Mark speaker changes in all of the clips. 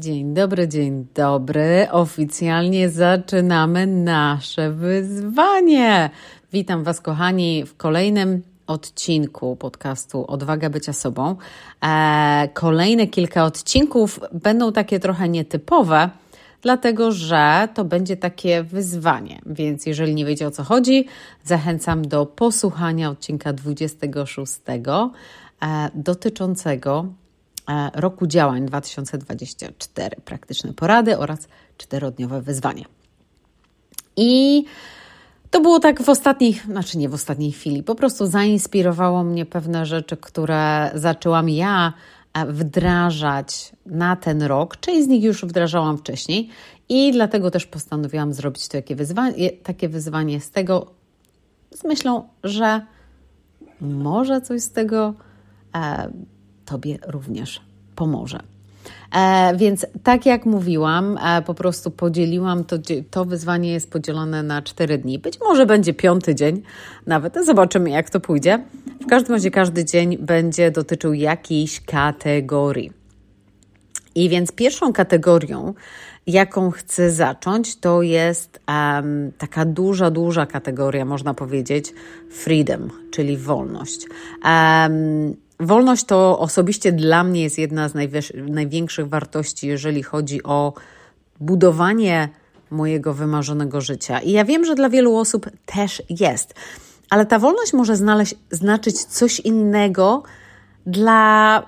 Speaker 1: Dzień dobry, dzień dobry. Oficjalnie zaczynamy nasze wyzwanie. Witam Was, kochani, w kolejnym odcinku podcastu Odwaga bycia sobą. E, kolejne kilka odcinków będą takie trochę nietypowe, dlatego że to będzie takie wyzwanie. Więc jeżeli nie wiecie o co chodzi, zachęcam do posłuchania odcinka 26 e, dotyczącego roku działań 2024. Praktyczne porady oraz czterodniowe wyzwanie. I to było tak w ostatniej, znaczy nie w ostatniej chwili, po prostu zainspirowało mnie pewne rzeczy, które zaczęłam ja e, wdrażać na ten rok. Część z nich już wdrażałam wcześniej i dlatego też postanowiłam zrobić takie wyzwanie, takie wyzwanie z tego, z myślą, że może coś z tego e, Tobie również pomoże. E, więc tak jak mówiłam, e, po prostu podzieliłam to, to wyzwanie jest podzielone na cztery dni. Być może będzie piąty dzień, nawet zobaczymy jak to pójdzie. W każdym razie każdy dzień będzie dotyczył jakiejś kategorii. I więc pierwszą kategorią, jaką chcę zacząć, to jest um, taka duża, duża kategoria, można powiedzieć, freedom, czyli wolność. Um, Wolność to osobiście dla mnie jest jedna z największych wartości, jeżeli chodzi o budowanie mojego wymarzonego życia. I ja wiem, że dla wielu osób też jest, ale ta wolność może znaleźć, znaczyć coś innego dla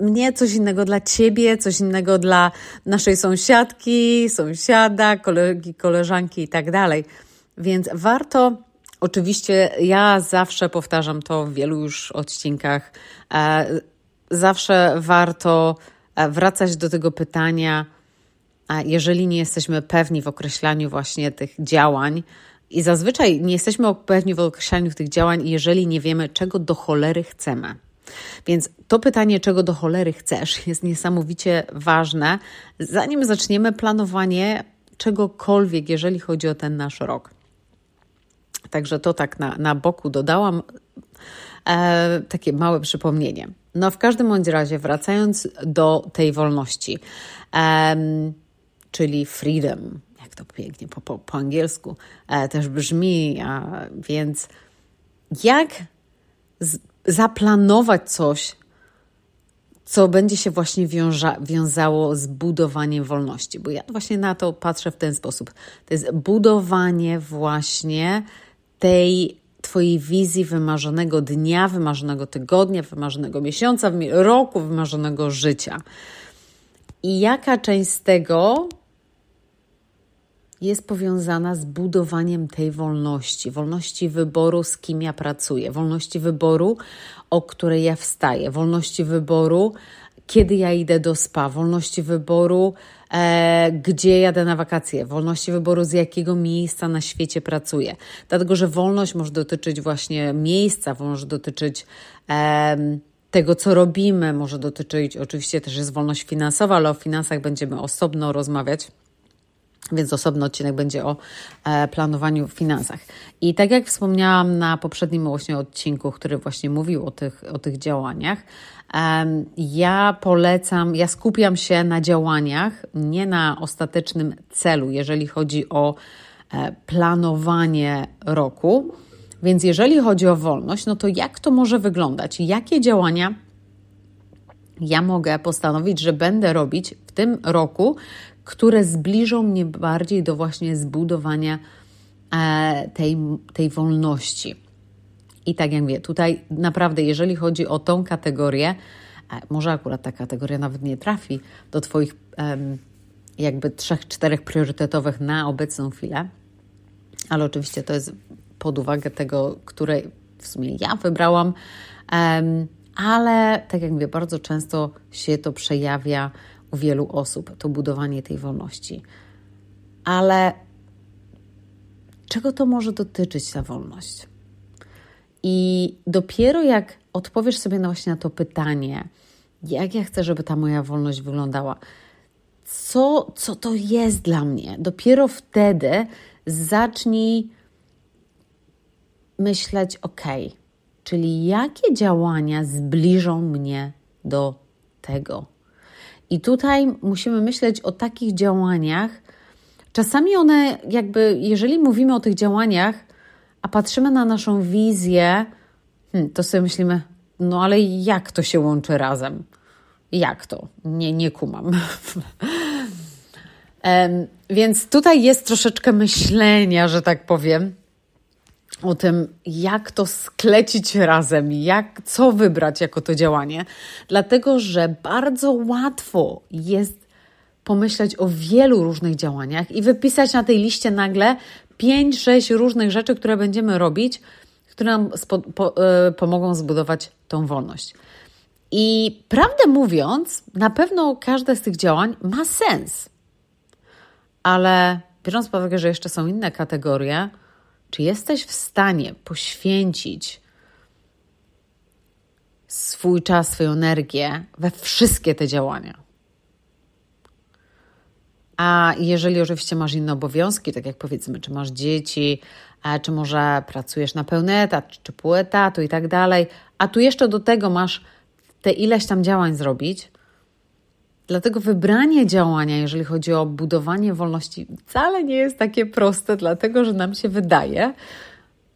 Speaker 1: mnie, coś innego dla ciebie, coś innego dla naszej sąsiadki, sąsiada, kolegi, koleżanki i tak dalej. Więc warto Oczywiście ja zawsze powtarzam to w wielu już odcinkach. E, zawsze warto e, wracać do tego pytania, jeżeli nie jesteśmy pewni w określaniu właśnie tych działań, i zazwyczaj nie jesteśmy pewni w określaniu tych działań, jeżeli nie wiemy, czego do cholery chcemy. Więc to pytanie, czego do cholery chcesz, jest niesamowicie ważne, zanim zaczniemy planowanie czegokolwiek, jeżeli chodzi o ten nasz rok. Także to tak na, na boku dodałam e, takie małe przypomnienie. No w każdym bądź razie, wracając do tej wolności, e, czyli freedom, jak to pięknie po, po, po angielsku e, też brzmi, a, więc jak z, zaplanować coś, co będzie się właśnie wiąża, wiązało z budowaniem wolności, bo ja właśnie na to patrzę w ten sposób. To jest budowanie właśnie tej Twojej wizji wymarzonego dnia, wymarzonego tygodnia, wymarzonego miesiąca, roku, wymarzonego życia. I jaka część z tego jest powiązana z budowaniem tej wolności, wolności wyboru, z kim ja pracuję, wolności wyboru, o której ja wstaję, wolności wyboru, kiedy ja idę do spa, wolności wyboru, e, gdzie jadę na wakacje, wolności wyboru, z jakiego miejsca na świecie pracuję. Dlatego, że wolność może dotyczyć właśnie miejsca, może dotyczyć e, tego, co robimy, może dotyczyć, oczywiście też jest wolność finansowa, ale o finansach będziemy osobno rozmawiać. Więc osobny odcinek będzie o e, planowaniu w finansach. I tak jak wspomniałam na poprzednim właśnie odcinku, który właśnie mówił o tych, o tych działaniach, ja polecam, ja skupiam się na działaniach, nie na ostatecznym celu, jeżeli chodzi o e, planowanie roku. Więc jeżeli chodzi o wolność, no to jak to może wyglądać? Jakie działania ja mogę postanowić, że będę robić w tym roku, które zbliżą mnie bardziej do właśnie zbudowania e, tej, tej wolności. I tak jak mówię, tutaj naprawdę, jeżeli chodzi o tą kategorię, e, może akurat ta kategoria nawet nie trafi do Twoich jakby trzech, czterech priorytetowych na obecną chwilę, ale oczywiście to jest pod uwagę tego, które w sumie ja wybrałam, ale tak jak mówię, bardzo często się to przejawia u wielu osób, to budowanie tej wolności. Ale czego to może dotyczyć ta wolność? I dopiero jak odpowiesz sobie na właśnie na to pytanie, jak ja chcę, żeby ta moja wolność wyglądała, co, co to jest dla mnie, dopiero wtedy zacznij myśleć, ok, czyli jakie działania zbliżą mnie do tego. I tutaj musimy myśleć o takich działaniach. Czasami one, jakby, jeżeli mówimy o tych działaniach, a patrzymy na naszą wizję, hmm, to sobie myślimy, no ale jak to się łączy razem? Jak to? Nie, nie kumam. um, więc tutaj jest troszeczkę myślenia, że tak powiem, o tym, jak to sklecić razem, jak, co wybrać jako to działanie, dlatego że bardzo łatwo jest pomyśleć o wielu różnych działaniach i wypisać na tej liście nagle 5-6 różnych rzeczy, które będziemy robić, które nam po, y, pomogą zbudować tą wolność. I prawdę mówiąc, na pewno każde z tych działań ma sens, ale biorąc pod uwagę, że jeszcze są inne kategorie, czy jesteś w stanie poświęcić swój czas, swoją energię we wszystkie te działania? A jeżeli oczywiście masz inne obowiązki, tak jak powiedzmy, czy masz dzieci, czy może pracujesz na pełny etat, czy pół etatu i tak dalej, a tu jeszcze do tego masz te ileś tam działań zrobić, Dlatego wybranie działania, jeżeli chodzi o budowanie wolności, wcale nie jest takie proste, dlatego że nam się wydaje,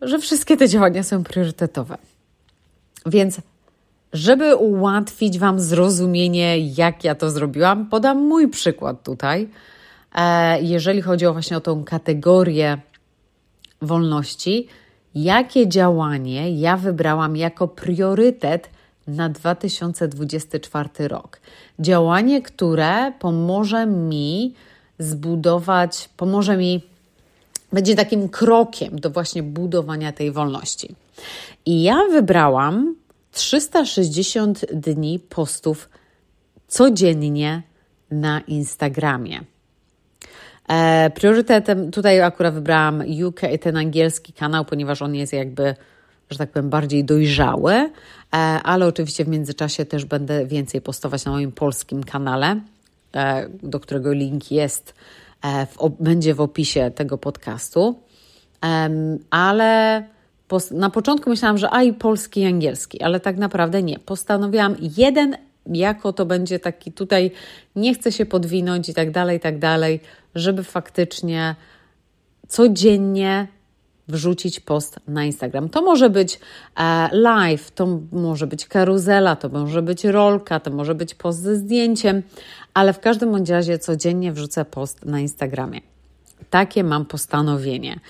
Speaker 1: że wszystkie te działania są priorytetowe. Więc, żeby ułatwić Wam zrozumienie, jak ja to zrobiłam, podam mój przykład tutaj. E, jeżeli chodzi o właśnie o tą kategorię wolności, jakie działanie ja wybrałam jako priorytet na 2024 rok. Działanie, które pomoże mi zbudować, pomoże mi, będzie takim krokiem do właśnie budowania tej wolności. I ja wybrałam 360 dni postów codziennie na Instagramie. E, priorytetem, tutaj akurat wybrałam UK, ten angielski kanał, ponieważ on jest jakby że tak powiem, bardziej dojrzałe, e, ale oczywiście w międzyczasie też będę więcej postować na moim polskim kanale, e, do którego link jest, e, w, będzie w opisie tego podcastu. Ale na początku myślałam, że a i polski i angielski, ale tak naprawdę nie. Postanowiłam jeden jako to będzie taki tutaj, nie chcę się podwinąć i tak dalej, i tak dalej, żeby faktycznie codziennie wrzucić post na Instagram. To może być e, live, to może być karuzela, to może być rolka, to może być post ze zdjęciem, ale w każdym bądź razie codziennie wrzucę post na Instagramie. Takie mam postanowienie.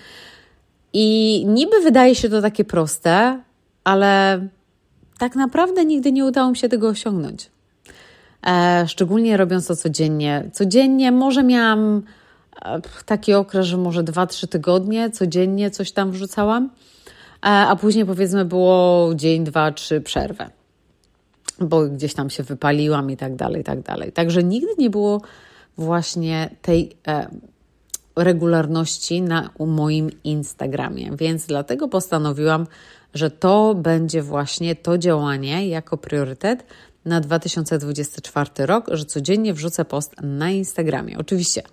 Speaker 1: I niby wydaje się to takie proste, ale tak naprawdę nigdy nie udało mi się tego osiągnąć. E, szczególnie robiąc to codziennie. Codziennie może miałam taki okres, że może 2-3 tygodnie codziennie coś tam wrzucałam, a później powiedzmy było dzień, dwa, trzy przerwę, bo gdzieś tam się wypaliłam i tak dalej, i tak dalej. Także nigdy nie było właśnie tej e, regularności na moim Instagramie, więc dlatego postanowiłam, że to będzie właśnie to działanie jako priorytet na 2024 rok, że codziennie wrzucę post na Instagramie. Oczywiście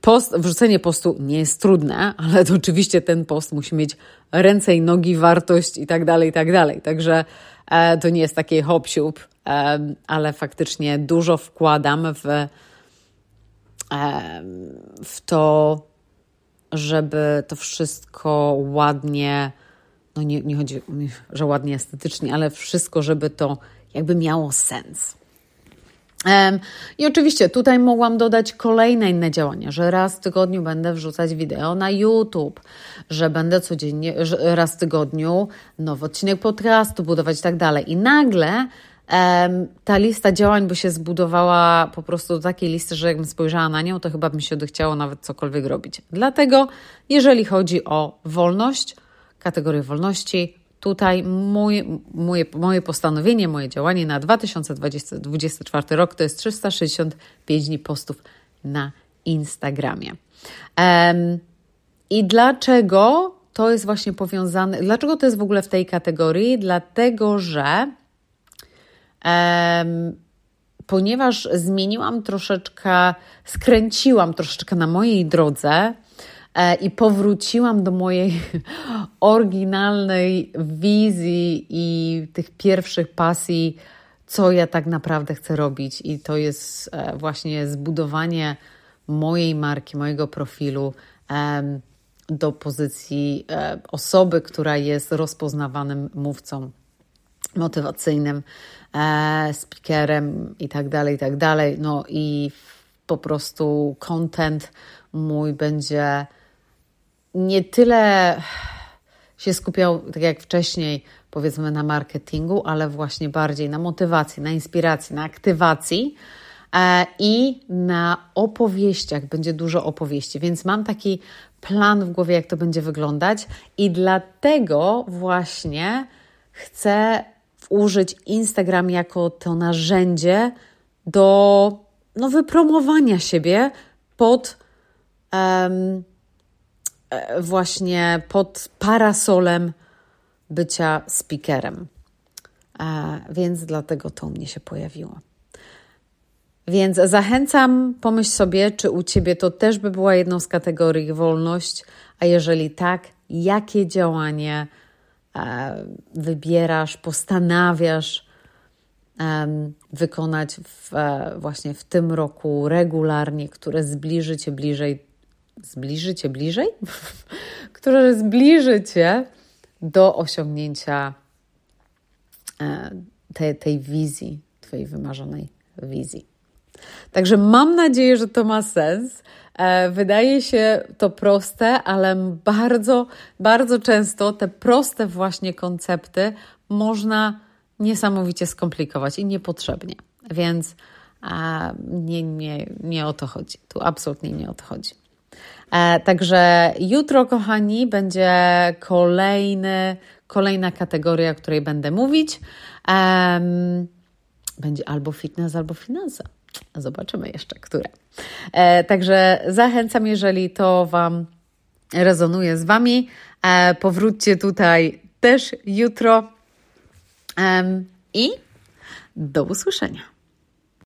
Speaker 1: Post, wrzucenie postu nie jest trudne, ale to oczywiście ten post musi mieć ręce i nogi, wartość i tak dalej, i tak dalej. Także e, to nie jest takie hop e, ale faktycznie dużo wkładam w, e, w to, żeby to wszystko ładnie, no nie, nie chodzi, że ładnie estetycznie, ale wszystko, żeby to jakby miało sens. I oczywiście tutaj mogłam dodać kolejne inne działania, że raz w tygodniu będę wrzucać wideo na YouTube, że będę codziennie, raz w tygodniu nowy odcinek podcastu budować i tak dalej. I nagle ta lista działań by się zbudowała po prostu do takiej listy, że jakbym spojrzała na nią, to chyba by mi się odechciało nawet cokolwiek robić. Dlatego, jeżeli chodzi o wolność, kategorię wolności, tutaj mój, moje, moje postanowienie, moje działanie na 2024 rok to jest 365 dni postów na Instagramie. Um, I dlaczego to jest właśnie powiązane, dlaczego to jest w ogóle w tej kategorii? Dlatego, że um, ponieważ zmieniłam troszeczkę, skręciłam troszeczkę na mojej drodze, i powróciłam do mojej oryginalnej wizji i tych pierwszych pasji, co ja tak naprawdę chcę robić, i to jest e, właśnie zbudowanie mojej marki, mojego profilu do pozycji e, osoby, która jest rozpoznawanym mówcą motywacyjnym, e, speakerem i tak dalej, i tak dalej. No i po prostu content mój będzie nie tyle się skupiał, tak jak wcześniej, powiedzmy, na marketingu, ale właśnie bardziej na motywacji, na inspiracji, na aktywacji e, i na opowieściach. Będzie dużo opowieści, więc mam taki plan w głowie, jak to będzie wyglądać, i dlatego właśnie chcę użyć Instagram jako to narzędzie do no, wypromowania siebie pod um, właśnie pod parasolem bycia speakerem. E, więc dlatego to u mnie się pojawiło. Więc zachęcam, pomyśl sobie, czy u ciebie to też by była jedną z kategorii wolność, a jeżeli tak, jakie działanie e, wybierasz, postanawiasz wykonać w, e, właśnie w tym roku regularnie, które zbliży cię bliżej, zbliży cię bliżej, które zbliży cię do osiągnięcia e, tej, tej wizji, Twojej wymarzonej wizji. Także mam nadzieję, że to ma sens. E, wydaje się to proste, ale bardzo, bardzo często te proste właśnie koncepty można niesamowicie skomplikować i niepotrzebnie. Więc nie, nie, nie o to chodzi. Tu absolutnie nie o to chodzi. E, także jutro, kochani, będzie kolejny, kolejna kategoria, o której będę mówić. będzie albo fitness, albo finanse. Zobaczymy jeszcze, które. E, także zachęcam, jeżeli to Wam rezonuje z Wami, e, powróćcie tutaj też jutro i do usłyszenia.